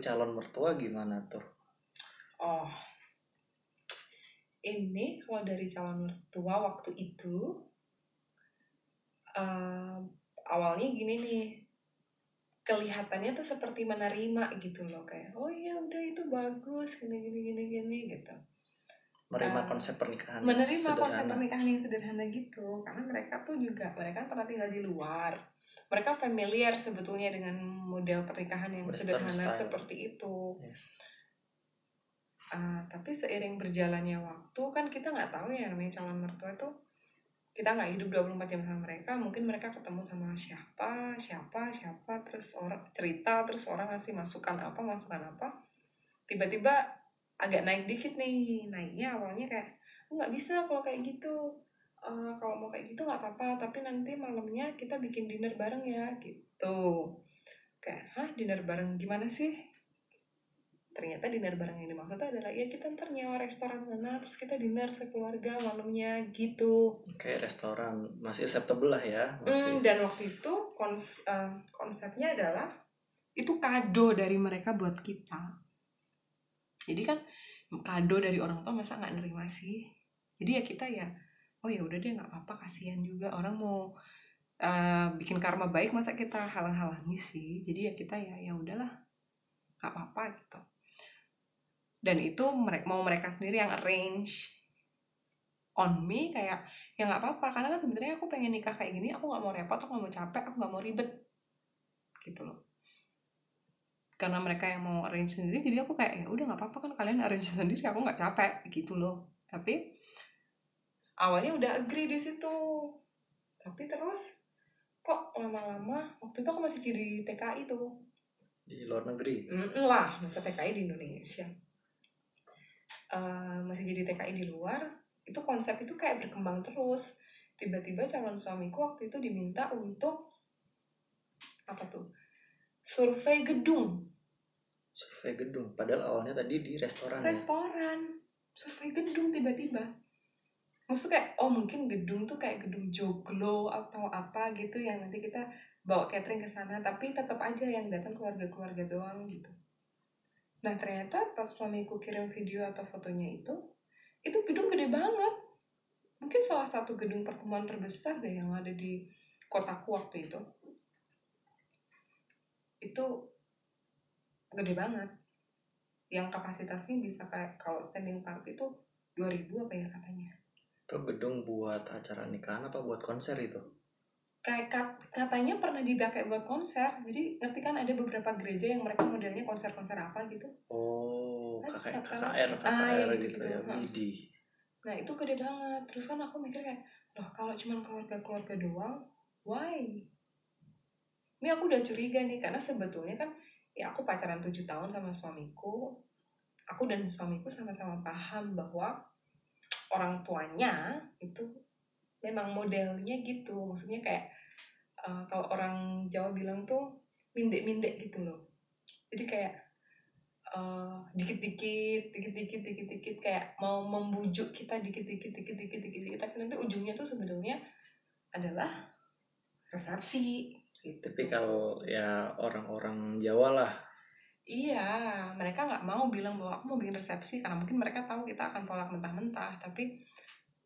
calon mertua gimana tuh Oh, ini kalau dari calon mertua waktu itu eh, awalnya gini nih, kelihatannya tuh seperti menerima gitu loh kayak, oh iya udah itu bagus gini gini gini gini gitu. menerima Ah, konsep pernikahan Menerima konsep pernikahan yang sederhana gitu, karena mereka tuh juga mereka pernah tinggal di luar. Mereka familiar sebetulnya dengan model pernikahan yang Western sederhana style. seperti itu. Yes. Ah, tapi seiring berjalannya waktu kan kita nggak tahu ya namanya calon mertua itu kita nggak hidup 24 jam sama mereka mungkin mereka ketemu sama siapa siapa siapa terus orang cerita terus orang ngasih masukan apa masukan apa tiba-tiba agak naik dikit nih naiknya awalnya kayak "Oh, nggak bisa kalau kayak gitu Eh, kalau mau kayak gitu nggak apa-apa tapi nanti malamnya kita bikin dinner bareng ya gitu. Kayak hah dinner bareng gimana sih? Ternyata dinner bareng yang dimaksud adalah ya kita ntar nyewa restoran mana terus kita dinner sekeluarga malamnya gitu. Kayak restoran. Masih acceptable lah ya masih. Hmm, dan waktu itu kons eh, konsepnya adalah itu kado dari mereka buat kita. Jadi kan kado dari orang tua masa nggak nerima sih? Jadi ya kita ya oh ya udah deh nggak apa-apa kasihan juga. Orang mau eh, bikin karma baik masa kita halang-halangi sih? Jadi ya kita ya ya udahlah nggak apa-apa gitu. Dan itu mereka mau mereka sendiri yang arrange on me kayak ya nggak apa-apa karena kan sebenarnya aku pengen nikah kayak gini aku nggak mau repot aku nggak mau capek aku nggak mau ribet. Gitu loh. Karena mereka yang mau arrange sendiri jadi aku kayak ya udah nggak apa-apa kan kalian arrange sendiri aku nggak capek. Gitu loh. Tapi awalnya udah agree di situ. Tapi terus kok lama-lama waktu itu aku masih jadi TKI tuh. Di luar negeri? Mm, lah masa TKI di Indonesia. Eh, masih jadi TKI di luar itu konsep itu kayak berkembang terus. Tiba-tiba calon suamiku waktu itu diminta untuk apa tuh survei gedung. Survei gedung padahal awalnya tadi di restoran ya. restoran. Survei gedung tiba-tiba maksudnya kayak oh mungkin gedung tuh kayak gedung joglo atau apa gitu yang nanti kita bawa catering ke sana tapi tetap aja yang datang keluarga-keluarga doang gitu. Nah ternyata pas suamiku kirim video atau fotonya itu itu gedung gede banget. Mungkin salah satu gedung pertemuan terbesar deh yang ada di kotaku waktu itu. Itu gede banget. Yang kapasitasnya bisa kayak kalau standing party itu 2000 apa ya katanya itu gedung buat acara nikahan apa buat konser itu? Kayak kat- katanya pernah dipakai buat konser. Jadi ngerti kan ada beberapa gereja yang mereka modelnya konser-konser apa gitu? Oh Kan KKR? KKR, KKR gitu, gitu, ya. Widi. Nah itu gede banget. Terus kan aku mikir kayak loh kalau cuma keluarga-keluarga doang why? Ini aku udah curiga nih karena sebetulnya kan ya aku pacaran tujuh tahun sama suamiku. Aku dan suamiku sama-sama paham bahwa orang tuanya itu memang modelnya gitu. Maksudnya kayak eh, kalau orang Jawa bilang tuh mindek-mindek gitu loh. Jadi kayak eh, dikit-dikit dikit-dikit dikit-dikit kayak mau membujuk kita dikit-dikit dikit-dikit dikit-dikit tapi nanti ujungnya tuh sebenarnya adalah resepsi. Gitu tapi kalau ya orang-orang Jawa lah Iya, mereka nggak mau bilang bahwa aku mau bikin resepsi karena mungkin mereka tahu kita akan tolak mentah-mentah, tapi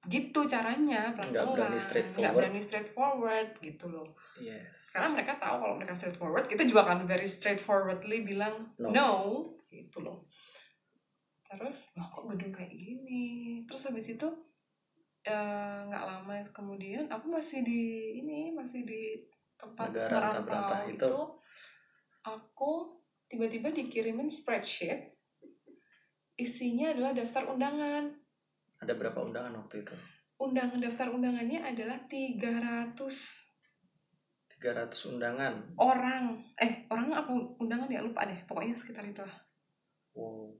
gitu caranya Nggak pelan-pelan, berani straightforward. nggak berani straightforward gitu loh. yes Karena mereka tahu kalau mereka straightforward, kita juga akan very straightforwardly bilang No. no, gitu loh. Terus, loh kok gedung kayak gini? Terus habis itu eh, nggak lama kemudian aku masih di ini masih di tempat merantau itu. itu aku tiba-tiba dikirimin spreadsheet isinya adalah daftar undangan. Ada berapa undangan waktu itu? Undangan daftar undangannya adalah 300 300 undangan? Orang. Eh orang apa undangan ya? Lupa deh. Pokoknya sekitar itu lah wow.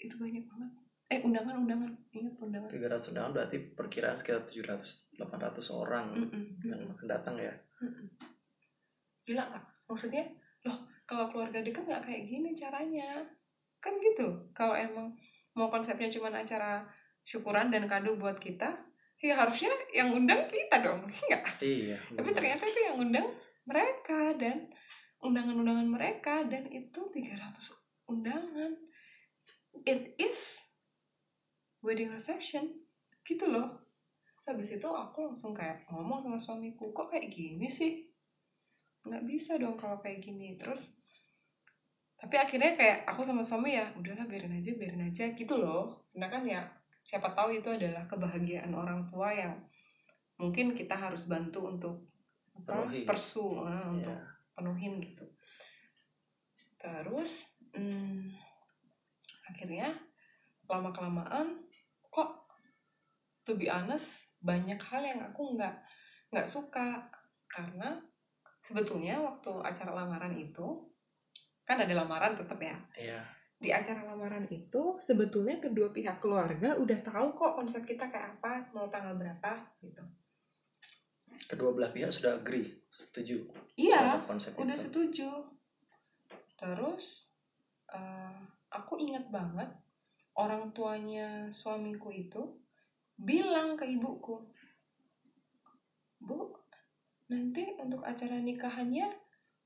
Itu banyak banget. Eh undangan undangan. Ingat undangan. 300 undangan berarti perkiraan sekitar 700 800 orang Mm-mm. yang akan datang ya? Mm-mm. gila nggak maksudnya loh kalau keluarga dekat nggak kayak gini caranya. Kan gitu kalau emang mau konsepnya cuma acara syukuran dan kado buat kita ya harusnya yang undang kita dong enggak iya tapi ternyata itu yang undang mereka dan undangan-undangan mereka dan itu 300 undangan. It is wedding reception gitu loh. Terus habis itu aku langsung kayak ngomong sama suamiku kok kayak gini sih? Nggak bisa dong kalau kayak gini. Terus tapi akhirnya kayak aku sama suami ya udahlah biarin aja biarin aja gitu loh. Karena kan ya siapa tahu itu adalah kebahagiaan orang tua yang mungkin kita harus bantu untuk apa Penuhi. persu ah, untuk ya penuhin gitu. Terus hmm, akhirnya lama kelamaan kok to be honest banyak hal yang aku nggak nggak suka. Karena sebetulnya waktu acara lamaran itu kan ada lamaran tetap ya. Iya. Di acara lamaran itu sebetulnya kedua pihak keluarga udah tahu kok konsep kita kayak apa mau tanggal berapa gitu. Kedua belah pihak sudah agree setuju iya konsep udah itu. setuju. Terus eh, aku ingat banget orang tuanya suamiku itu bilang ke ibuku bu nanti untuk acara nikahannya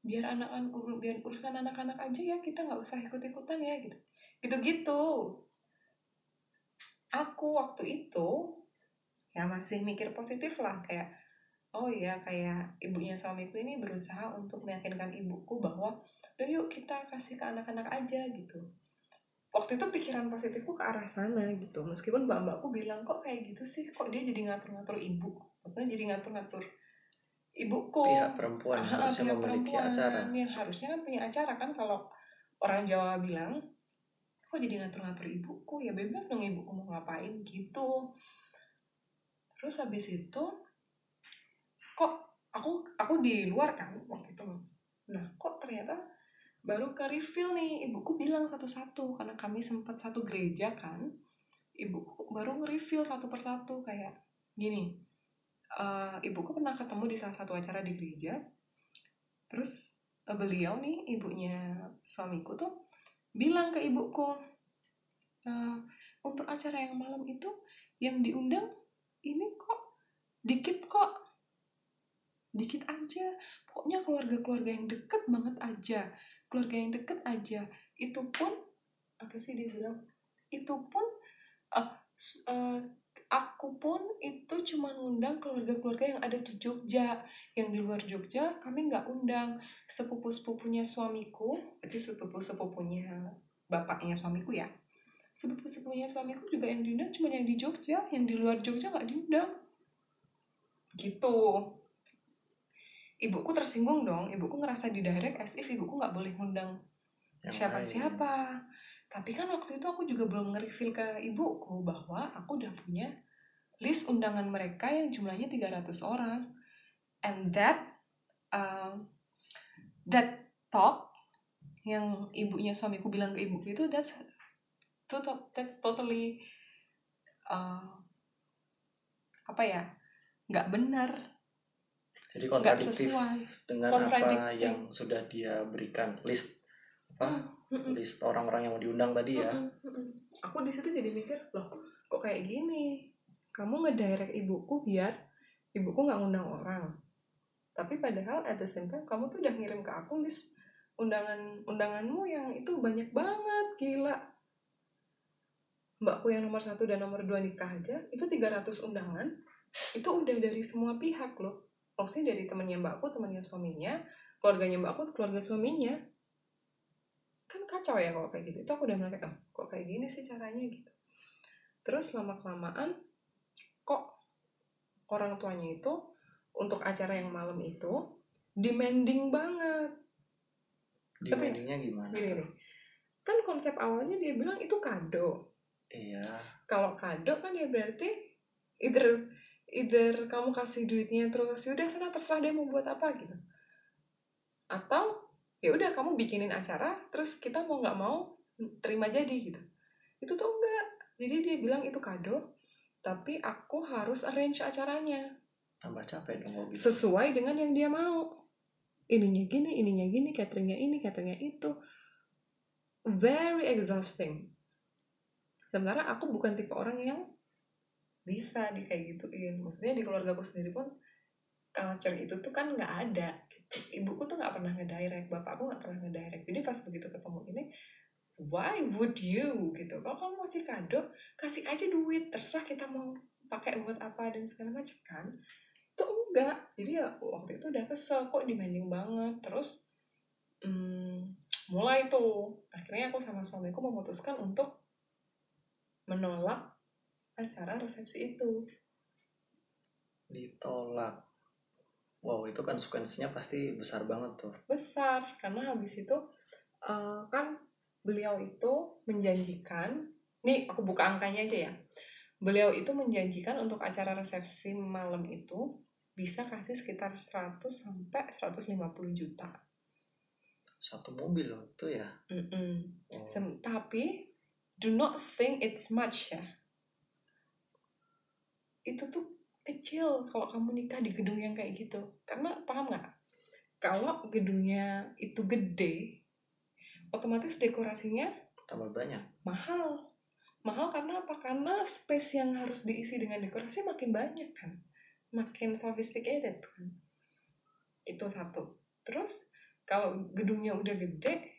biar anak-anak biar urusan anak-anak aja ya kita nggak usah ikut-ikutan ya gitu. Gitu-gitu. Aku waktu itu ya masih mikir positif lah kayak oh iya kayak ibunya suamiku ini berusaha untuk meyakinkan ibuku bahwa udah yuk kita kasih ke anak-anak aja gitu. Waktu itu pikiran positifku ke arah sana gitu. Meskipun mbak-mbakku bilang kok kayak gitu sih? Kok dia jadi ngatur-ngatur ibu? Maksudnya jadi ngatur-ngatur ibuku. Pihak perempuan Ah, harusnya pihak memiliki perempuan acara. yang harusnya kan punya acara kan kalau orang Jawa bilang kok jadi ngatur-ngatur ibuku? Ya bebas dong ibuku mau ngapain gitu. Terus habis itu kok aku aku di luar kan waktu itu. Nah kok ternyata baru ke reveal nih ibuku bilang satu-satu karena kami sempat satu gereja kan ibuku baru nge-reveal satu persatu kayak gini eh, ibuku pernah ketemu di salah satu acara di gereja. Terus eh, beliau nih ibunya suamiku tuh bilang ke ibuku "Eh, untuk acara yang malam itu yang diundang ini kok dikit kok. Dikit aja. Pokoknya keluarga-keluarga yang deket banget aja. Keluarga yang deket aja. Itu pun apa sih dia bilang? Itu pun s- eh, aku pun itu cuma ngundang keluarga-keluarga yang ada di Jogja. Yang di luar Jogja kami nggak undang. Sepupu-sepupunya suamiku berarti sepupu-sepupunya bapaknya suamiku ya. Sepupu-sepupunya suamiku juga yang diundang cuma yang di Jogja. Yang di luar Jogja nggak diundang. Gitu. Ibuku tersinggung dong. Ibuku ngerasa di direct as if ibuku nggak boleh ngundang Yang siapa siapa tapi kan waktu itu aku juga belum nge-reveal ke ibuku bahwa aku udah punya list undangan mereka yang jumlahnya 300 orang. And that um, that talk yang ibunya suamiku bilang ke ibuku itu that's total that's totally uh, apa ya nggak benar. Jadi kontradiktif sesuai. dengan apa yang sudah dia berikan list apa Mm-mm. list orang-orang yang mau diundang tadi ya Mm-mm, mm-mm. Aku di situ jadi mikir loh, kok kayak gini? Kamu ngedirect ibuku biar ibuku nggak ngundang orang. Tapi padahal at the same time kamu tuh udah ngirim ke aku list undangan undanganmu yang itu banyak banget gila. Mbakku yang nomor satu dan nomor dua nikah aja itu 300 undangan itu udah dari semua pihak loh. Maksudnya dari temannya mbakku, temannya suaminya, keluarganya mbakku, keluarga suaminya kan kacau ya kalau kayak gitu. Itu aku udah ngeliat oh, kok kayak gini sih caranya? Gitu. Terus lama kelamaan kok orang tuanya itu untuk acara yang malam itu demanding banget. Demandingnya gimana gini nih kan konsep awalnya dia bilang itu kado. Iya. Kalau kado kan ya berarti either either kamu kasih duitnya terus yaudah sana terserah dia mau buat apa gitu. Atau ya udah kamu bikinin acara terus kita mau nggak mau terima jadi gitu. Itu tuh enggak. Jadi dia bilang itu kado tapi aku harus arrange acaranya. Tambah capek dong gitu. Sesuai dengan yang dia mau. Ininya gini ininya gini cateringnya ini cateringnya itu. Very exhausting. Sementara aku bukan tipe orang yang bisa di kayak gituin. Maksudnya di keluarga aku sendiri pun culture itu tuh kan nggak ada. Ibuku tuh nggak pernah ngedirect bapakku nggak pernah ngedirect. Jadi pas begitu ketemu ini why would you? gitu. Kalau kamu masih kado kasih aja duit terserah kita mau pakai buat apa dan segala macam kan. Itu enggak. Jadi ya waktu itu udah kesel kok demanding banget. Terus hmm, mulai tuh. Akhirnya aku sama suamiku memutuskan untuk menolak acara resepsi itu. Ditolak wow itu kan konsekuensinya pasti besar banget tuh. Besar karena habis itu uh, kan beliau itu menjanjikan nih aku buka angkanya aja ya. Beliau itu menjanjikan untuk acara resepsi malam itu bisa kasih sekitar 100 sampai 150 juta. Satu mobil loh itu ya? Mm -mm. Oh. tapi do not think it's much ya. Itu tuh kecil kalau kamu nikah di gedung yang kayak gitu. Karena paham nggak? Kalau gedungnya itu gede otomatis dekorasinya tambah banyak. mahal. Mahal karena apa? Karena space yang harus diisi dengan dekorasi makin banyak kan. Makin sophisticated kan. Itu satu. Terus kalau gedungnya udah gede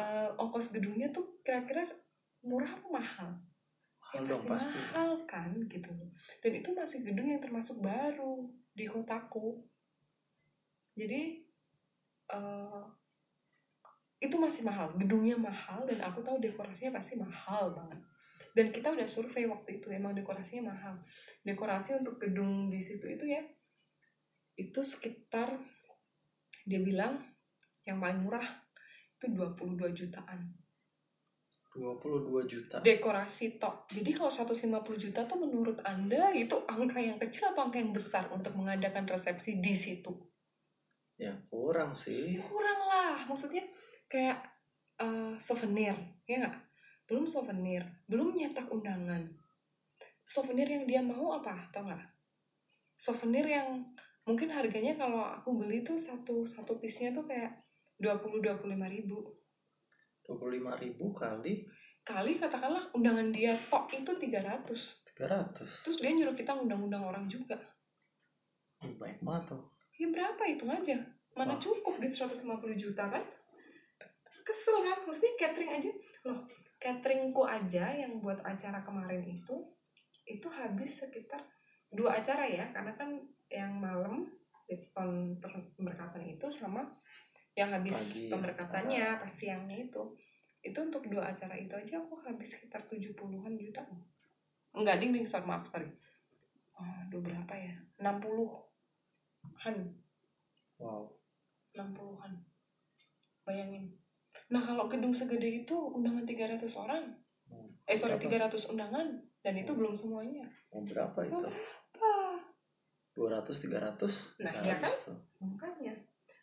uh, ongkos gedungnya tuh kira-kira murah apa mahal mahal ya, dong pasti. mahal kan gitu dan itu masih gedung yang termasuk baru di kotaku. Jadi uh, itu masih mahal gedungnya mahal dan aku tahu dekorasinya pasti mahal banget. Dan kita udah survei waktu itu emang dekorasinya mahal. Dekorasi untuk gedung di situ itu ya itu sekitar dia bilang yang paling murah itu 22 jutaan 22 juta. Dekorasi tok. Jadi kalau 150 juta tuh menurut anda itu angka yang kecil atau angka yang besar untuk mengadakan resepsi di situ? Ya kurang sih. Ya, kurang lah. Maksudnya kayak uh, souvenir ya nggak? Belum souvenir belum nyetak undangan. Souvenir yang dia mau apa tau nggak? Souvenir yang mungkin harganya kalau aku beli tuh satu satu piece-nya tuh kayak dua puluh dua puluh lima ribu dua puluh lima ribu kali. Kali katakanlah undangan dia tok itu tiga ratus. tiga ratus. Terus dia nyuruh kita undang-undang orang juga. Baik banget tuh. Ya berapa itu aja? Mana Wah. cukup di 150 juta kan? Kesel kan? Mesti catering aja. Loh cateringku aja yang buat acara kemarin itu itu habis sekitar dua acara ya. Karena kan yang malam Bridgestone pemberkatan itu sama yang habis Pagi, pemberkatannya pas siangnya itu. Itu untuk dua acara itu aja aku habis sekitar tujuh puluhan juta. Enggak ding ding sorry maaf sorry. Oh, aduh berapa ya? enam puluhan. Wow. enam puluhan. Bayangin. Nah kalau gedung segede itu undangan tiga ratus orang. Hmm. eh sorry tiga ratus undangan dan itu hmm. belum semuanya. Oh, berapa itu? Berapa? 200 300 nah ya kan? makanya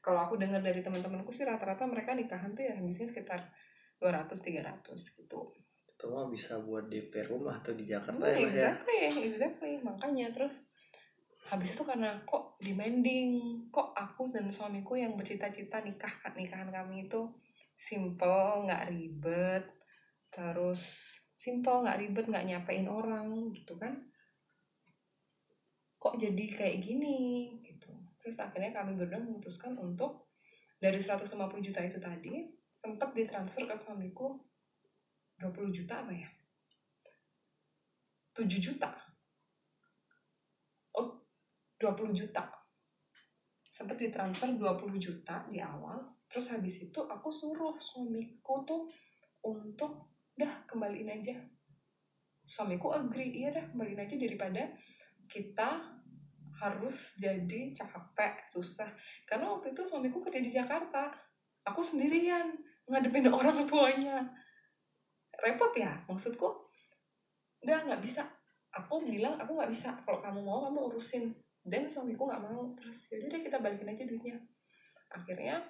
kalau aku dengar dari teman-temanku sih rata-rata mereka nikahan tuh ya habisnya sekitar 200 300 gitu. Itu mah bisa buat DP rumah tuh di Jakarta hmm, ya? exactly ya? exactly. Makanya terus habis itu karena kok demanding kok aku dan suamiku yang bercita-cita nikah nikahan kami itu simple nggak ribet terus simple nggak ribet nggak nyapain orang gitu kan. Kok jadi kayak gini terus akhirnya kami berdua memutuskan untuk dari 150 juta itu tadi sempat ditransfer ke suamiku 20 juta apa ya? 7 juta. Oh 20 juta. Sempat ditransfer 20 juta di awal terus habis itu aku suruh suamiku tuh untuk udah kembaliin aja. Suamiku agree iya dah kembaliin aja daripada kita harus jadi capek susah. Karena waktu itu suamiku kerja di Jakarta. Aku sendirian ngadepin orang tuanya. Repot ya maksudku? Udah nggak bisa. Aku bilang aku nggak bisa. Kalau kamu mau kamu urusin. Dan suamiku nggak mau. Terus yaudah deh kita balikin aja duitnya. Akhirnya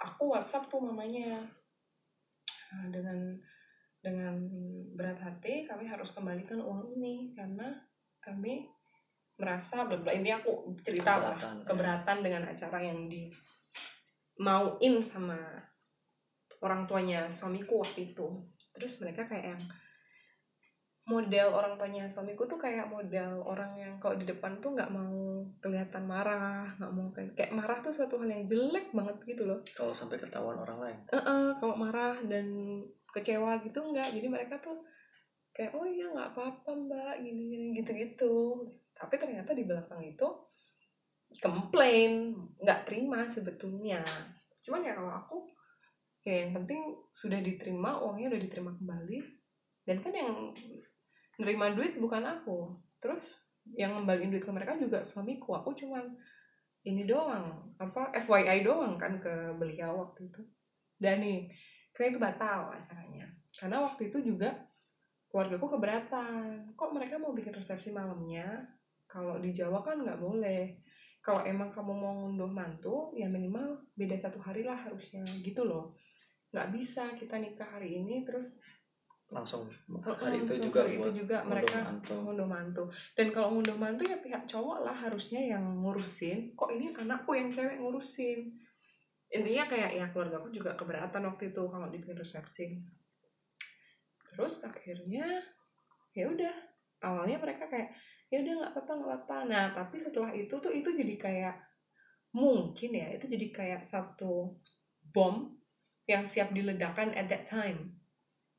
aku WhatsApp tuh mamanya. Nah, dengan dengan berat hati kami harus kembalikan uang ini. Karena kami merasa bla ini aku cerita keberatan, lah keberatan ya. dengan acara yang di mauin sama orang tuanya suamiku waktu itu. Terus mereka kayak yang model orang tuanya suamiku tuh kayak model orang yang kalau di depan tuh nggak mau kelihatan marah nggak mau kayak, kayak marah tuh suatu hal yang jelek banget gitu loh. Kalau sampai ketahuan orang lain? Uh kalau marah dan kecewa gitu nggak. Jadi mereka tuh kayak oh iya nggak apa-apa mbak gini gini gitu gitu tapi ternyata di belakang itu komplain nggak terima sebetulnya. Cuman ya kalau aku ya yang penting sudah diterima uangnya udah diterima kembali. Dan kan yang nerima duit bukan aku. Terus yang ngembaliin duit ke mereka juga suamiku. Aku cuman ini doang apa FYI doang kan ke beliau waktu itu. Dan nih karena itu batal acaranya. Karena waktu itu juga keluargaku keberatan. Kok mereka mau bikin resepsi malamnya kalau di Jawa kan nggak boleh. Kalau emang kamu mau ngunduh mantu ya minimal beda satu hari lah harusnya. Gitu loh. Nggak bisa kita nikah hari ini terus langsung hari itu juga hari itu juga mereka mantu. ngunduh mantu. Dan kalau ngunduh mantu ya pihak cowok lah harusnya yang ngurusin. Kok ini anakku yang cewek ngurusin? Intinya kayak ya keluarga aku juga keberatan waktu itu kalau dibikin resepsi. Terus akhirnya ya udah awalnya mereka kayak ya udah nggak apa-apa nggak apa-apa nah tapi setelah itu tuh itu jadi kayak mungkin ya itu jadi kayak satu bom yang siap diledakkan at that time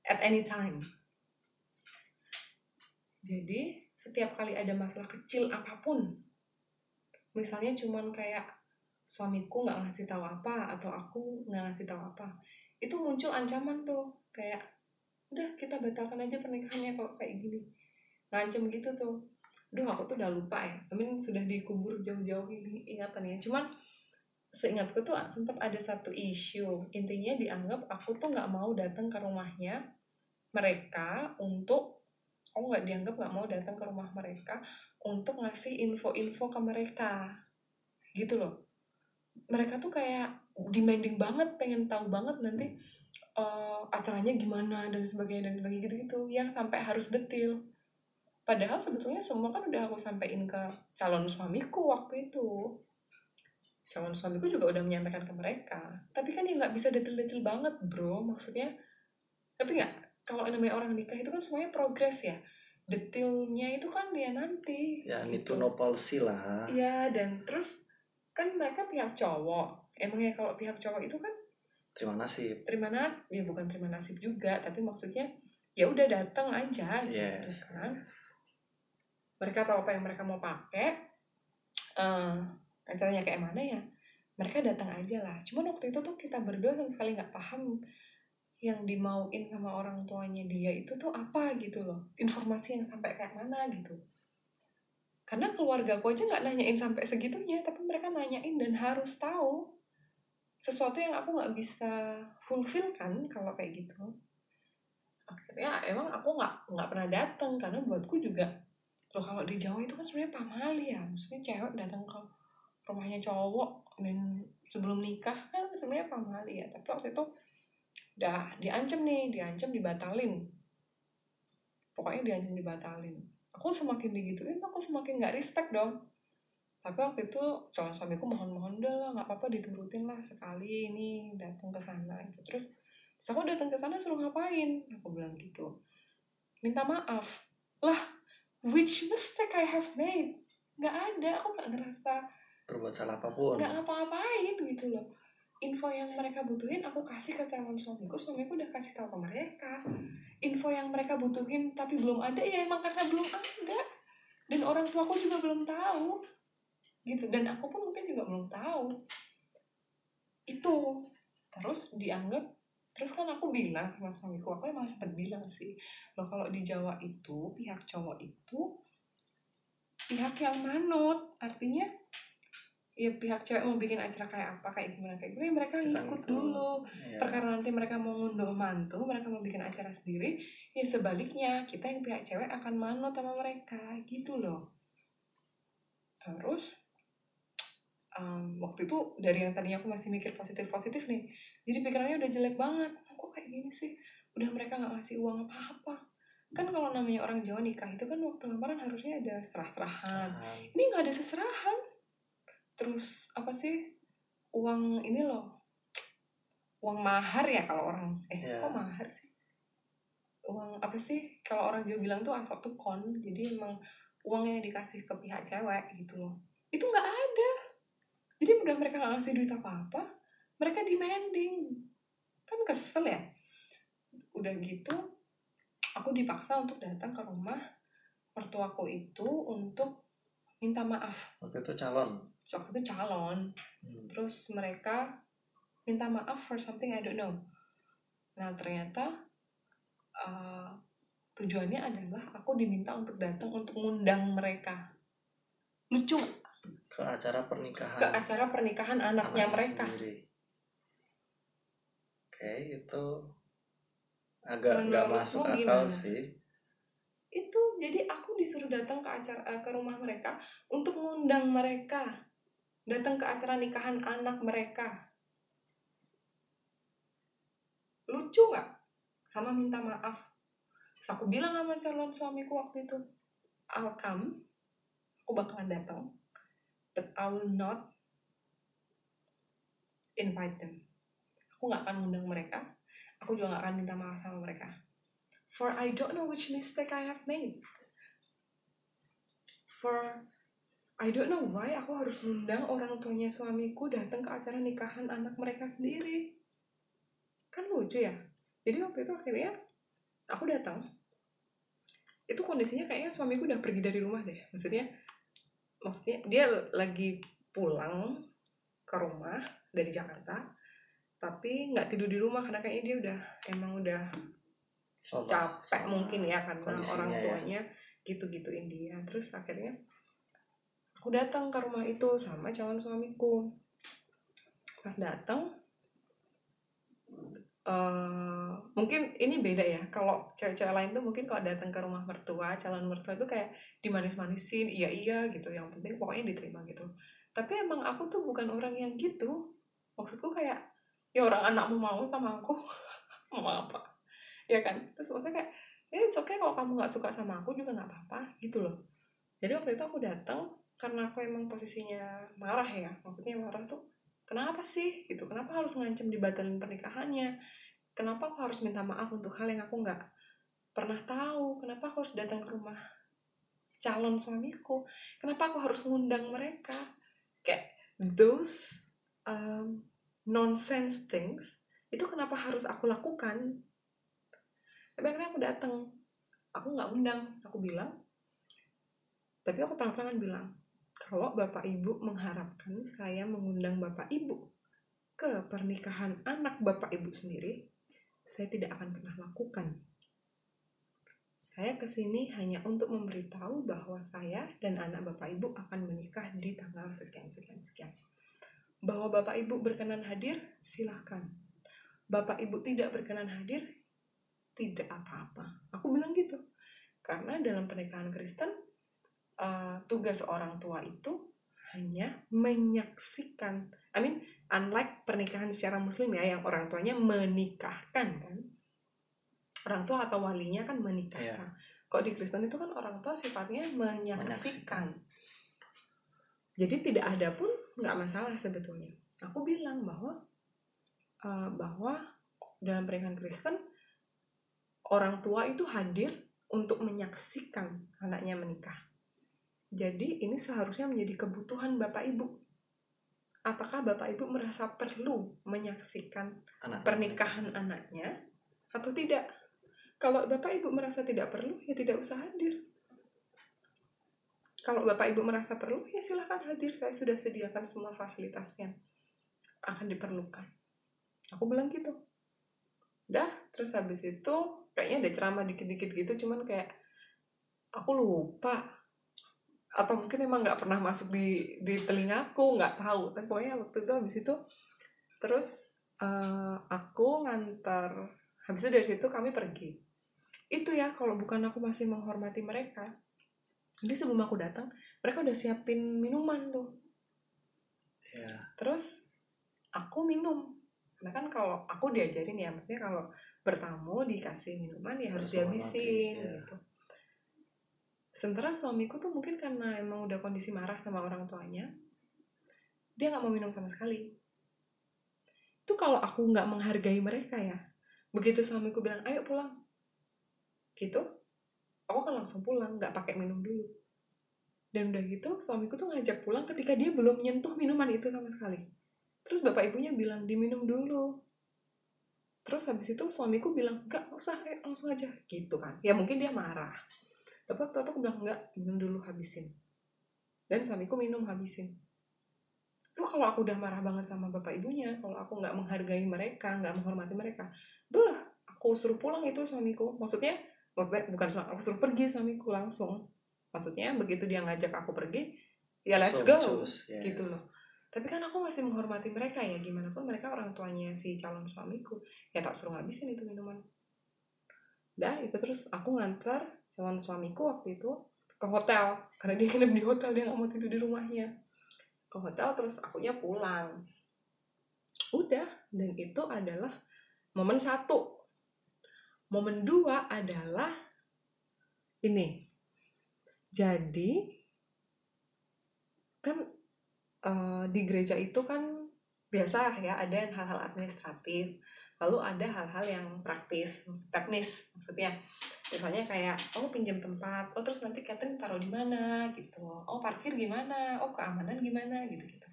at any time. Jadi setiap kali ada masalah kecil apa pun, misalnya cuman kayak suamiku nggak ngasih tahu apa atau aku nggak ngasih tahu apa, itu muncul ancaman tuh kayak udah kita batalkan aja pernikahannya kalau kayak gini, ngancem gitu tuh. Duh aku tuh udah lupa ya, tapi sudah dikubur jauh-jauh ini ingatannya. Cuman seingatku tuh sempat ada satu isu. Intinya dianggap aku tuh nggak mau datang ke rumahnya mereka untuk aku nggak dianggap nggak mau datang ke rumah mereka untuk ngasih info-info ke mereka. Gitu loh. Mereka tuh kayak demanding banget pengen tahu banget nanti uh, acaranya gimana dan sebagainya dan sebagainya gitu gitu yang sampai harus detail padahal sebetulnya semua kan udah aku sampaikan ke calon suamiku waktu itu. Calon suamiku juga udah menyampaikan ke mereka. Tapi kan ya nggak bisa detail-detail banget bro. Maksudnya tapi nggak? Kalau namanya orang nikah itu kan semuanya progres ya. Detailnya itu kan dia nanti. Ya gitu. itu no policy lah. Iya dan terus kan mereka pihak cowok. Emangnya kalau pihak cowok itu kan terima nasib. terima nasib ya bukan terima nasib juga tapi maksudnya ya udah datang aja gitu yes. gitu kan mereka tahu apa yang mereka mau pakai uh, acaranya kayak mana ya mereka datang aja lah. Cuman waktu itu tuh kita berdua sama sekali nggak paham yang dimauin sama orang tuanya dia itu tuh apa gitu loh. Informasi yang sampai kayak mana gitu. Karena keluarga aku aja nggak nanyain sampai segitunya tapi mereka nanyain dan harus tahu sesuatu yang aku nggak bisa fulfill kan kalau kayak gitu. Akhirnya emang aku nggak nggak pernah datang karena buatku juga loh kalau di Jawa itu kan sebenarnya pamali ya. Maksudnya cewek datang ke rumahnya cowok dan sebelum nikah kan sebenarnya pamali ya. Tapi waktu itu udah diancam nih diancam dibatalin. Pokoknya diancam dibatalin. Aku semakin digituin aku semakin nggak respect dong. Tapi waktu itu calon suamiku mohon-mohon udah lah nggak apa-apa diturutin lah sekali ini datang ke sana. Gitu terus terus aku datang ke sana suruh ngapain? Aku bilang gitu. Minta maaf. Lah which mistake I have made? Nggak ada aku nggak ngerasa berbuat salah apa pun. nggak ngapa-ngapain gitu loh. Info yang mereka butuhin aku kasih ke calon suamiku suamiku udah kasih tahu ke mereka. Info yang mereka butuhin tapi belum ada ya emang karena belum ada. Dan orang tuaku juga belum tahu. Gitu dan aku pun mungkin juga belum tahu. Itu. Terus dianggap terus kan aku bilang sama suamiku aku emang sempat bilang sih loh kalau di Jawa itu pihak cowok itu pihak yang manut. Artinya ya pihak cewek mau bikin acara kayak apa kayak gimana kayak gimana mereka ngikut dulu. Ya. perkara nanti mereka mau ngunduh mantu mereka mau bikin acara sendiri ya sebaliknya kita yang pihak cewek akan manut sama mereka. Gitu loh. Terus um, waktu itu dari yang tadinya aku masih mikir positif positif nih jadi pikirannya udah jelek banget. Kok kayak gini sih? Udah mereka nggak ngasih uang apa apa kan kalau namanya orang Jawa nikah itu kan waktu lamaran harusnya ada serah-serahan. Ini nggak ada seserahan. Terus apa sih? Uang ini loh. Uang mahar ya kalau orang. Eh yeah. kok mahar sih? Uang apa sih? Kalau orang juga bilang tuh asok tuh kon. Jadi emang uangnya dikasih ke pihak cewek gitu loh. Itu nggak ada. Jadi udah mereka nggak ngasih duit apa apa mereka demanding. Kan kesel ya. Udah gitu aku dipaksa untuk datang ke rumah mertuaku itu untuk minta maaf. Waktu itu calon? Waktu itu calon. Hmm. terus mereka minta maaf for something I don't know. Nah ternyata uh, tujuannya adalah aku diminta untuk datang untuk ngundang mereka. Lucu. Ke acara pernikahan. Ke acara pernikahan anaknya mereka. sendiri. Itu agak nggak masuk akal gimana? sih. Itu jadi aku disuruh datang ke acara eh, ke rumah mereka untuk ngundang mereka. Datang ke acara nikahan anak mereka. Lucu nggak? Sama minta maaf. Terus aku bilang sama calon suamiku waktu itu I'll come. Aku bakalan datang but I will not invite them aku nggak akan ngundang mereka aku juga nggak akan minta maaf sama mereka for I don't know which mistake I have made. For I don't know why aku harus ngundang orang tuanya suamiku datang ke acara nikahan anak mereka sendiri. Kan lucu ya. Jadi waktu itu akhirnya aku datang. Itu kondisinya kayaknya suamiku udah pergi dari rumah deh. Maksudnya maksudnya dia lagi pulang ke rumah dari Jakarta tapi nggak tidur di rumah karena kayaknya dia udah emang udah Sama- capek sama mungkin ya karena orang ya. tuanya gitu-gituin dia. Terus akhirnya aku datang ke rumah itu sama calon suamiku. Pas datang eh mungkin ini beda ya. Kalau cewek-cewek lain tuh mungkin kalau datang ke rumah mertua calon mertua itu kayak dimanis-manisin iya iya gitu. Yang penting pokoknya diterima gitu. Tapi emang aku tuh bukan orang yang gitu. Maksudku kayak ya orang anakmu mau sama aku. Mau apa? Ya kan? Terus maksudnya kayak ya it's okay kalau kamu nggak suka sama aku juga nggak apa-apa gitu loh. Jadi waktu itu aku datang karena aku emang posisinya marah ya. Maksudnya marah tuh kenapa sih? Gitu. Kenapa harus ngancem dibatalin pernikahannya? Kenapa aku harus minta maaf untuk hal yang aku nggak pernah tahu? Kenapa aku harus datang ke rumah calon suamiku? Kenapa aku harus ngundang mereka? Kayak those um, nonsense things itu kenapa harus aku lakukan? Tapi akhirnya aku datang aku nggak undang aku bilang. Tapi aku terang-terangan bilang kalau bapak ibu mengharapkan saya mengundang bapak ibu ke pernikahan anak bapak ibu sendiri saya tidak akan pernah lakukan. Saya ke sini hanya untuk memberitahu bahwa saya dan anak bapak ibu akan menikah di tanggal sekian sekian sekian bahwa bapak ibu berkenan hadir silahkan bapak ibu tidak berkenan hadir tidak apa-apa. Aku bilang gitu. Karena dalam pernikahan Kristen, uh, tugas orang tua itu hanya menyaksikan. I mean, unlike pernikahan secara muslim ya, yang orang tuanya menikahkan kan. Orang tua atau walinya kan menikahkan. Kok di Kristen itu kan orang tua sifatnya menyaksikan. Jadi tidak ada pun nggak masalah sebetulnya. Aku bilang bahwa uh, bahwa dalam pernikahan Kristen orang tua itu hadir untuk menyaksikan anaknya menikah. Jadi ini seharusnya menjadi kebutuhan Bapak Ibu. Apakah Bapak Ibu merasa perlu menyaksikan Anak pernikahan anaknya atau tidak? Kalau Bapak Ibu merasa tidak perlu, ya tidak usah hadir. Kalau Bapak Ibu merasa perlu, ya silahkan hadir. Saya sudah sediakan semua fasilitas yang akan diperlukan. Aku bilang gitu. Dah, terus habis itu kayaknya ada ceramah dikit-dikit gitu, cuman kayak aku lupa. Atau mungkin emang nggak pernah masuk di di telingaku, nggak tahu. Tapi pokoknya waktu itu habis itu terus eh, aku ngantar habis itu dari situ kami pergi itu ya kalau bukan aku masih menghormati mereka jadi sebelum aku datang mereka udah siapin minuman tuh. Ya, terus aku minum. Karena kan kalau aku diajarin ya maksudnya kalau bertamu dikasih minuman ya harus dihabisin ya. gitu. Sementara suamiku tuh mungkin karena emang udah kondisi marah sama orang tuanya dia nggak mau minum sama sekali. Itu kalau aku nggak menghargai mereka ya. Begitu suamiku bilang ayo pulang. Gitu aku kan langsung pulang nggak pakai minum dulu. Dan udah gitu suamiku tuh ngajak pulang ketika dia belum nyentuh minuman itu sama sekali. Terus bapak ibunya bilang diminum dulu. Terus habis itu suamiku bilang nggak usah eh, langsung aja. Gitu kan. Ya mungkin dia marah. Tapi waktu itu aku bilang enggak minum dulu habisin. Dan suamiku minum habisin. Itu kalau aku udah marah banget sama bapak ibunya kalau aku nggak menghargai mereka nggak menghormati mereka beh aku suruh pulang itu suamiku. Maksudnya maksudnya bukan suami aku suruh pergi suamiku langsung. Maksudnya begitu dia ngajak aku pergi ya let's So, go choose, yes. gitu loh. Tapi kan aku masih menghormati mereka ya gimana pun mereka orang tuanya si calon suamiku. Ya tak suruh ngabisin itu minuman. Dah itu terus aku ngantar calon suamiku waktu itu ke hotel. Karena dia nginep di hotel dia nggak mau tidur di rumahnya. Ke hotel terus akunya pulang. Udah dan itu adalah momen satu momen dua adalah ini. Jadi kan eh, di gereja itu kan biasa ya ada yang hal-hal administratif lalu ada hal-hal yang praktis teknis maksudnya. Misalnya kayak oh pinjam tempat oh terus nanti catering taruh di mana? Gitu. Oh parkir gimana? Oh keamanan gimana? Gitu gitu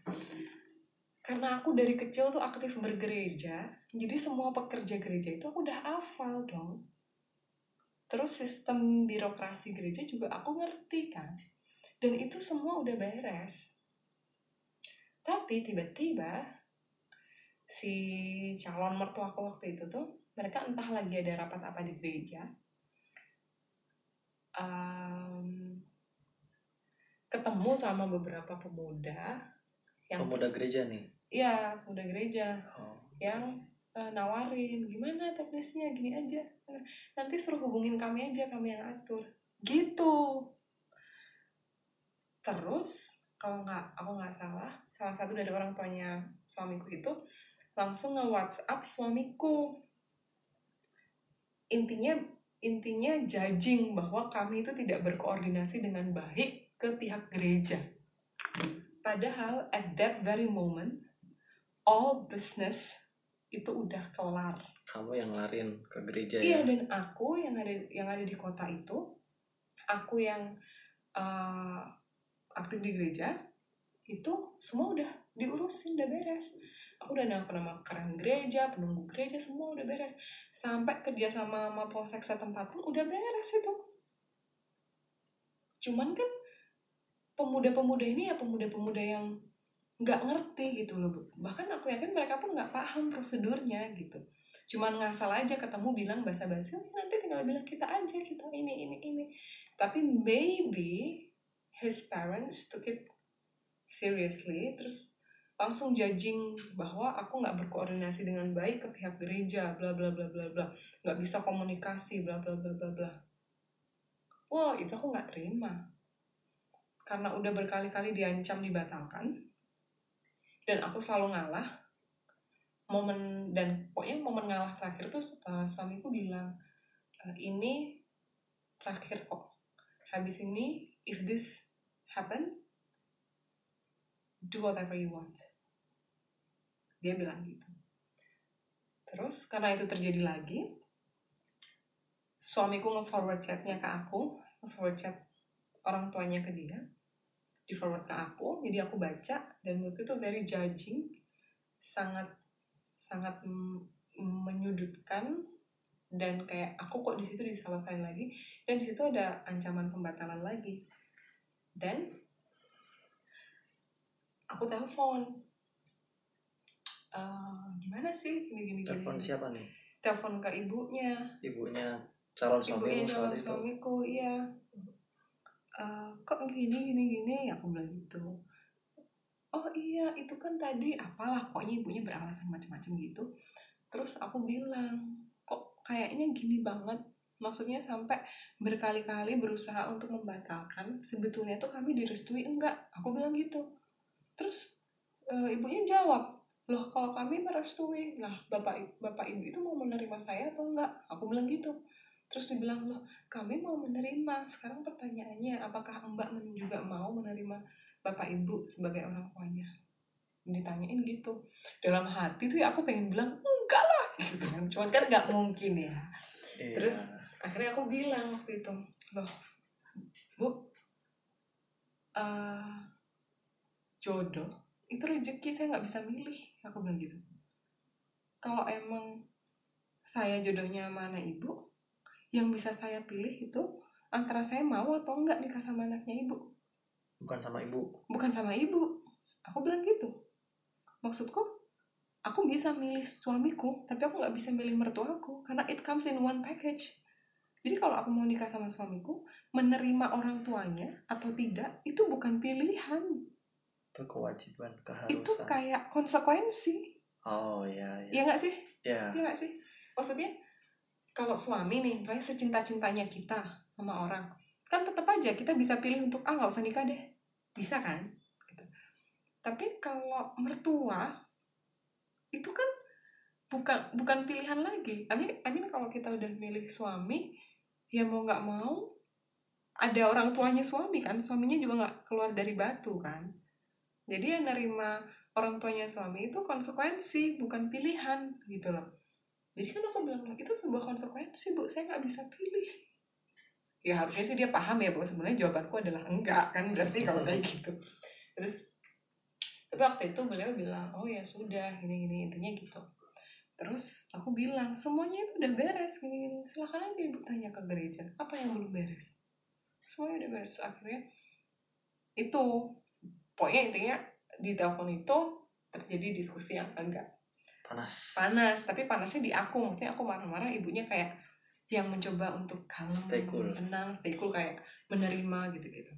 karena aku dari kecil tuh aktif bergereja jadi semua pekerja gereja itu aku udah hafal dong. Terus sistem birokrasi gereja juga aku ngerti kan? Dan itu semua udah beres. Tapi tiba-tiba si calon mertuaku waktu itu tuh mereka entah lagi ada rapat apa di gereja Em, ketemu sama beberapa pemuda yang Pemuda gereja nih. Iya, pemuda gereja. Oh. yang eh, nawarin gimana teknisnya? Gini aja. Nanti suruh hubungin kami aja kami yang atur. Gitu. Terus kalau nggak aku nggak salah salah satu dari orang tuanya suamiku itu langsung nge WhatsApp suamiku. Intinya intinya judging bahwa kami itu tidak berkoordinasi dengan baik ke pihak gereja. Padahal at that very moment all business itu udah kelar Kamu yang larin ke gereja Iya ya. dan aku yang ada yang ada di kota itu, aku yang uh, aktif di gereja itu semua udah diurusin udah beres. Aku udah nelfon sama keren gereja, penunggu gereja semua udah beres. Sampai kerja sama sama polsek setempat pun udah beres itu. Cuman kan pemuda-pemuda ini ya pemuda-pemuda yang nggak ngerti gitu loh. Bahkan aku yakin mereka pun nggak paham prosedurnya gitu. Cuman ngasal aja ketemu bilang basa-basi "Oh, nanti tinggal bilang kita aja kita ini ini ini. Tapi maybe his parents took it seriously terus langsung judging bahwa aku nggak berkoordinasi dengan baik ke pihak gereja bla bla bla bla bla. Nggak bisa komunikasi bla bla bla bla bla. Wah itu aku nggak terima. Karena udah berkali-kali diancam dibatalkan dan aku selalu ngalah. Momen dan pokoknya momen ngalah terakhir tuh uh, suamiku bilang "E, ini terakhir kok. Habis ini if this happen do whatever you want. Dia bilang gitu. Terus karena itu terjadi lagi suamiku nge-forward chatnya ke aku nge-forward chat orang tuanya ke dia di forward ke aku jadi aku baca dan menurutku itu very judging sangat sangat menyudutkan dan kayak aku kok di situ disalahin lagi dan di situ ada ancaman pembatalan lagi. Dan aku telepon. "Eh, gimana sih gini gini Telepon siapa nih? telepon ke ibunya. Ibunya calon ibunya suamimu calon suamiku iya "Eh, kok gini gini gini? Aku bilang gitu. Oh iya itu kan tadi apalah pokoknya ibunya beralasan macam-macam gitu. Terus aku bilang kok kayaknya gini banget? Maksudnya sampai berkali-kali berusaha untuk membatalkan sebetulnya tuh kami direstui enggak. Aku bilang gitu. Terus eh, ibunya jawab loh kalau kami merestui lah bapak bapak ibu itu mau menerima saya atau enggak? Aku bilang gitu terus dibilang loh kami mau menerima. Sekarang pertanyaannya apakah mbak juga mau menerima bapak ibu sebagai orang tuanya? Ditanyain gitu. Dalam hati tuh ya aku pengen bilang enggak lah. Gitu kan. Cuman kan nggak mungkin ya. Iya. Terus, akhirnya aku bilang waktu itu loh bu eh, jodoh itu rezeki saya nggak bisa milih. Aku bilang gitu. Kalau emang saya jodohnya sama anak ibu yang bisa saya pilih itu antara saya mau atau enggak nikah sama anaknya ibu. Bukan sama ibu. Bukan sama ibu. Aku bilang gitu. Maksudku aku bisa milih suamiku tapi aku nggak bisa milih mertuaku karena it comes in one package. Jadi kalau aku mau nikah sama suamiku menerima orang tuanya atau tidak itu bukan pilihan. Itu kewajiban itu keharusan. kayak konsekuensi. Oh ya ya ya nggak sih? Ya Iya gak sih? Maksudnya kalau suami nih, misalnya secinta-cintanya kita sama orang, kan tetap aja kita bisa pilih untuk ah nggak usah nikah deh, bisa kan? Gitu. Tapi kalau mertua itu kan bukan bukan pilihan lagi. I mean, I mean kalau kita udah milih suami, ya mau nggak mau ada orang tuanya suami kan, suaminya juga nggak keluar dari batu kan. Jadi yang nerima orang tuanya suami itu konsekuensi bukan pilihan gitu loh jadi kan aku bilang itu sebuah konsekuensi bu. Saya nggak bisa pilih. Ya harusnya sih dia paham ya bahwa sebenarnya jawabanku adalah enggak kan? Berarti kalau kayak gitu. Terus tapi waktu itu beliau bilang oh ya sudah gini gini intinya gitu. Terus aku bilang semuanya itu udah beres gini gini. Silakan aja ibu tanya ke gereja apa yang belum beres? Semuanya udah beres. Akhirnya itu pokoknya intinya di telepon itu terjadi diskusi yang enggak panas. Panas tapi panasnya di aku. Maksudnya aku marah-marah ibunya kayak yang mencoba untuk kalem Stay cool. tenang stay cool kayak menerima gitu-gitu.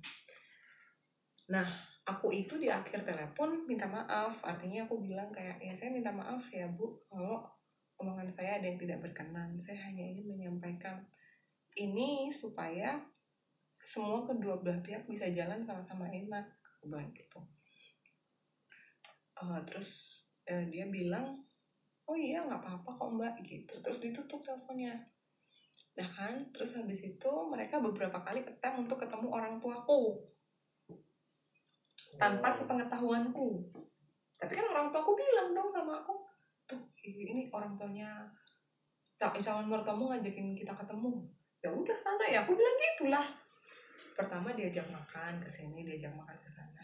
Nah aku itu di akhir telepon minta maaf. Artinya aku bilang kayak ya saya minta maaf ya bu. Kalau omongan saya ada yang tidak berkenan saya hanya ingin menyampaikan ini supaya semua kedua belah pihak bisa jalan sama-sama enak. Aku bilang gitu. Eh, terus eh, dia bilang oh iya nggak apa-apa kok mbak gitu. Terus ditutup teleponnya. Nah kan terus habis itu mereka beberapa kali ketemu untuk ketemu orang tuaku. Tanpa Oh. sepengetahuanku. Tapi kan orang tuaku bilang dong sama aku tuh ini orang tuanya cal- calon mertuamu ngajakin kita ketemu. Ya udah sana ya aku bilang gitulah. Pertama diajak makan ke sini diajak makan ke sana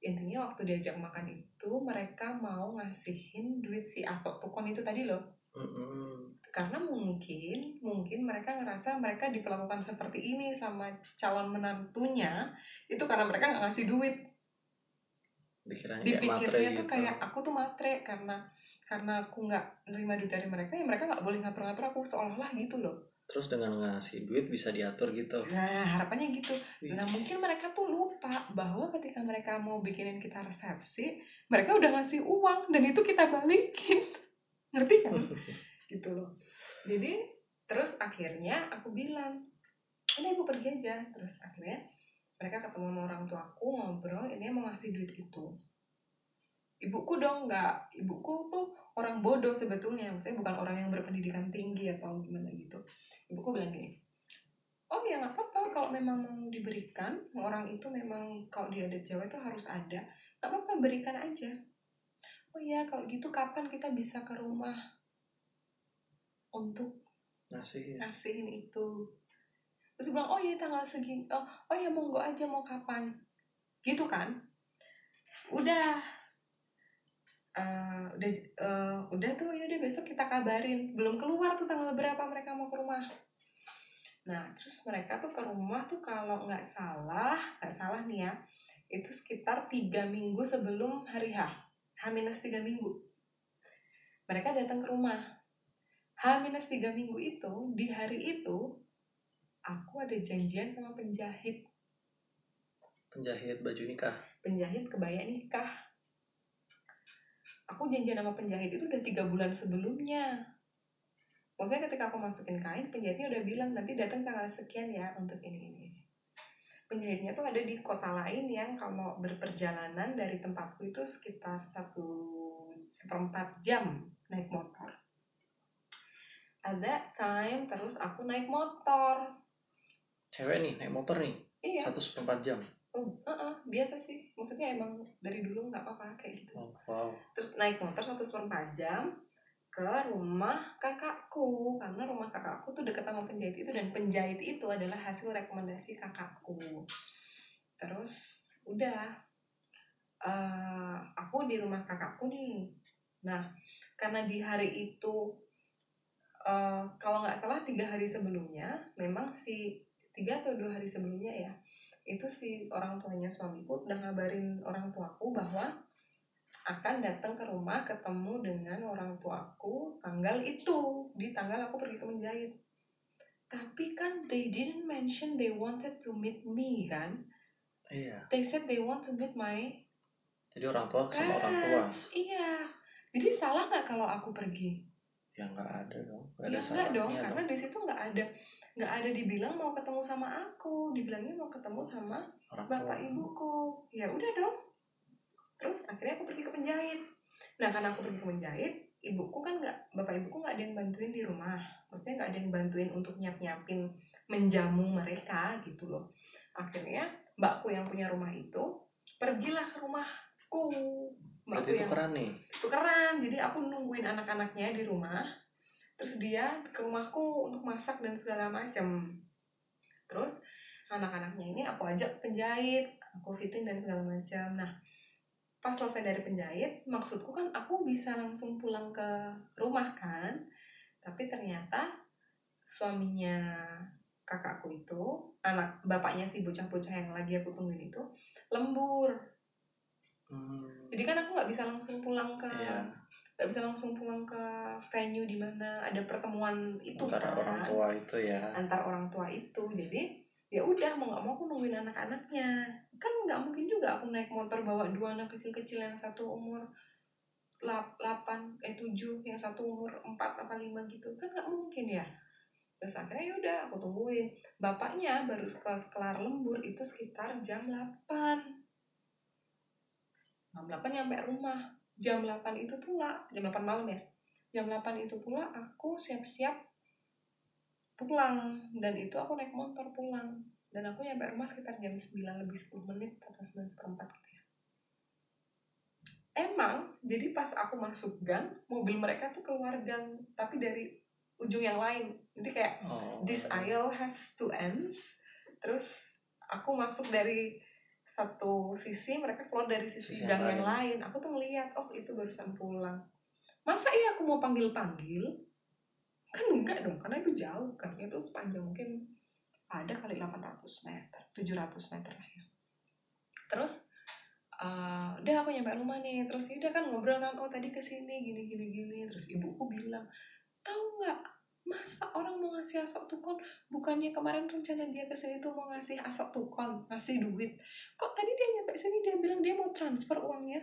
intinya waktu diajak makan itu mereka mau ngasihin duit si asok tukon itu tadi loh. Karena mungkin mungkin mereka ngerasa mereka diperlakukan seperti ini sama calon menantunya itu karena mereka nggak ngasih duit. Matre dipikirnya tuh gitu. kayak aku tuh matre karena karena aku nggak nerima duit dari mereka ya mereka nggak boleh ngatur-ngatur aku seolah-olah gitu loh terus dengan ngasih duit bisa diatur gitu. Nah harapannya gitu. Wih. nah mungkin mereka tuh lupa bahwa ketika mereka mau bikinin kita resepsi mereka udah ngasih uang dan itu kita balikin. Ngerti kan? Gitu loh. Jadi terus akhirnya aku bilang udah ibu pergi aja. Terus akhirnya mereka ketemu sama orang tuaku ngobrol ini mau ngasih duit itu. Ibuku dong nggak. Ibuku tuh orang bodoh sebetulnya. Maksudnya bukan orang yang berpendidikan tinggi atau gimana gitu ibuku bilang gini oh ya nggak apa-apa kalau memang mau diberikan orang itu memang kalau di adat Jawa itu harus ada nggak apa-apa berikan aja. Oh ya kalau gitu kapan kita bisa ke rumah untuk ngasih ngasihin itu? Terus bilang oh iya tanggal segini oh, oh ya monggo aja mau kapan? Gitu kan? Udah Eh, udah eh, udah tuh ya udah besok kita kabarin. Belum keluar tuh tanggal berapa mereka mau ke rumah. Nah terus mereka tuh ke rumah tuh kalau nggak salah nggak salah nih ya itu sekitar tiga minggu sebelum hari H H minus tiga minggu. Mereka datang ke rumah. H minus tiga minggu itu di hari itu aku ada janjian sama penjahit. Penjahit baju nikah? Penjahit kebaya nikah aku janjian sama penjahit itu udah tiga bulan sebelumnya. Maksudnya ketika aku masukin kain penjahitnya udah bilang nanti datang tanggal sekian ya untuk ini ini. Ini." penjahitnya tuh ada di kota lain yang kalau berperjalanan dari tempatku itu sekitar satu seperempat jam naik motor. Ada time terus aku naik motor. Cewek nih naik motor nih iya. satu seperempat jam oh, uh-uh, biasa sih. Maksudnya emang dari dulu nggak apa-apa kayak gitu. Oh, wow. Terus naik motor satu seperempat jam ke rumah kakakku karena rumah kakakku tuh deket sama penjahit itu dan penjahit itu adalah hasil rekomendasi kakakku. Terus udah eh, aku di rumah kakakku nih. Nah karena di hari itu eh, kalau nggak salah tiga hari sebelumnya memang si tiga atau dua hari sebelumnya ya itu si orang tuanya suamiku udah ngabarin orang tuaku bahwa akan datang ke rumah ketemu dengan orang tuaku tanggal itu. Di tanggal aku pergi ke menjahit tapi kan they didn't mention they wanted to meet me kan? Iya. They said they want to meet my jadi orang tua sama orang tua. iya. Jadi salah nggak kalau aku pergi? Ya nggak ada dong. Nggak ya ada enggak dong salahnya karena di situ nggak ada nggak ada dibilang mau ketemu sama aku dibilangnya mau ketemu sama orang bapak tua. ibuku. Ya udah dong. Terus akhirnya aku pergi ke penjahit. Nah karena aku pergi ke penjahit ibuku kan nggak bapak ibuku nggak ada yang bantuin di rumah. Maksudnya nggak ada yang bantuin untuk nyiap nyiapin menjamu mereka gitu loh. Akhirnya mbakku yang punya rumah itu pergilah ke rumahku. Mbakku berarti yang keren nih? tukeran. Jadi aku nungguin anak-anaknya di rumah terus dia ke rumahku untuk masak dan segala macam terus anak-anaknya ini aku ajak penjahit aku fitting dan segala macam nah pas selesai dari penjahit maksudku kan aku bisa langsung pulang ke rumah kan? Tapi ternyata suaminya kakakku itu anak bapaknya si bocah-bocah yang lagi aku tungguin itu lembur. Hmm, jadi kan aku nggak bisa langsung pulang ke iya nggak bisa langsung pulang ke venue di mana ada pertemuan itu antara kan. orang tua itu ya. Antar orang tua itu. Jadi ya udah mau nggak mau aku nungguin anak-anaknya. Kan nggak mungkin juga aku naik motor bawa dua anak kecil-kecil yang satu umur lap- 8 eh 7 yang satu umur 4 apa 5 gitu. Kan nggak mungkin ya. Terus akhirnya ya udah aku tungguin. Bapaknya baru kelas kelar lembur itu sekitar jam 8 jam 8 nyampe rumah jam 8 itu pula jam 8 malam ya. Jam 8 itu pula aku siap-siap pulang. Dan itu aku naik motor pulang. Dan aku nyampe rumah sekitar jam 9 lebih 10 menit atau 9 seperempat gitu ya. Emang jadi pas aku masuk gang mobil mereka tuh keluar gang tapi dari ujung yang lain. Jadi kayak oh this aisle has two ends. Terus aku masuk dari satu sisi mereka keluar dari sisi, Sisi gang yang lain. aku tuh ngeliat oh itu barusan pulang. Masa iya aku mau panggil panggil kan enggak dong karena itu jauh kan. Itu sepanjang mungkin ada kali 800 meter 700 meter lah ya. Terus eh, udah aku nyampe rumah nih. Terus ya udah kan ngobrol kan. Oh tadi ke sini gini gini gini. Terus ibuku bilang tahu nggak masa orang mau ngasih asok tukon bukannya kemarin rencana dia ke sini tuh mau ngasih asok tukon ngasih duit. Kok tadi dia nyampe sini dia bilang dia mau transfer uangnya?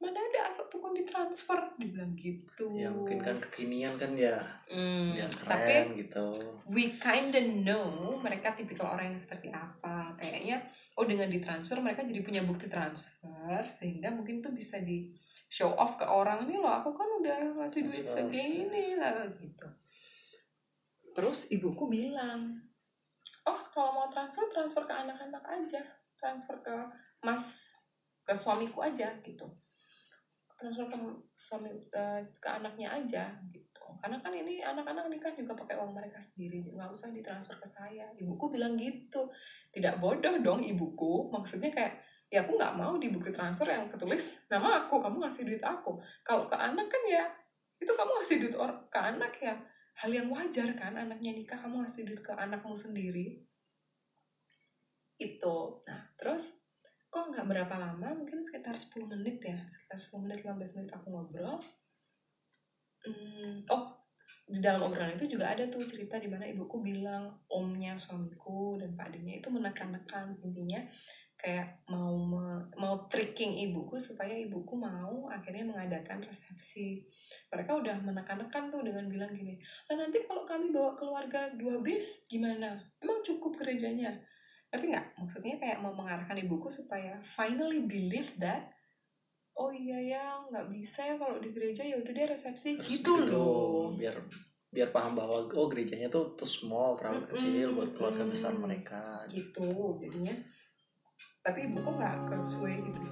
Mana ada asok tukon ditransfer? Dibilang gitu. Ya mungkin kan kekinian kan ya. Hmm, ya tapi keren gitu. we kinda know mereka tipikal orang yang seperti apa. Kayaknya oh dengan ditransfer mereka jadi punya bukti transfer sehingga mungkin tuh bisa di show off ke orang nih loh aku kan udah ngasih duit segini lah gitu terus ibuku bilang oh kalau mau transfer transfer ke anak-anak aja. Transfer ke mas ke suamiku aja gitu. Transfer ke suami eh, ke anaknya aja gitu. Karena kan ini anak-anak nikah juga pakai uang mereka sendiri. Nggak usah ditransfer ke saya. Ibuku bilang gitu. Tidak bodoh dong ibuku. Maksudnya kayak ya aku nggak mau di bukti transfer yang ketulis nama aku. Kamu ngasih duit aku. Kalau ke anak kan ya itu kamu ngasih duit ke anak ya hal yang wajar kan anaknya nikah kamu ngasih duit ke anakmu sendiri. Itu. Nah terus kok nggak berapa lama? Mungkin sekitar 10 menit ya. Sekitar 10 menit 15 menit aku ngobrol. Hmm, oh di dalam obrolan itu juga ada tuh cerita di mana ibuku bilang omnya suamiku dan pak itu menekan-nekan intinya kayak mau me- mau tricking ibuku supaya ibuku mau akhirnya mengadakan resepsi. Mereka udah menekan-nekan tuh dengan bilang gini nah nanti kalau kami bawa keluarga dua bis gimana? Emang cukup gerejanya? Tapi nggak? Maksudnya kayak mau mengarahkan ibuku supaya finally believe that oh iya ya nggak bisa ya kalau di gereja ya udah deh resepsi. Terus gitu loh. biar biar paham bahwa oh gerejanya tuh too small terlalu kecil buat keluarga besar mereka. Gitu jadinya tapi ibuku nggak ke gitu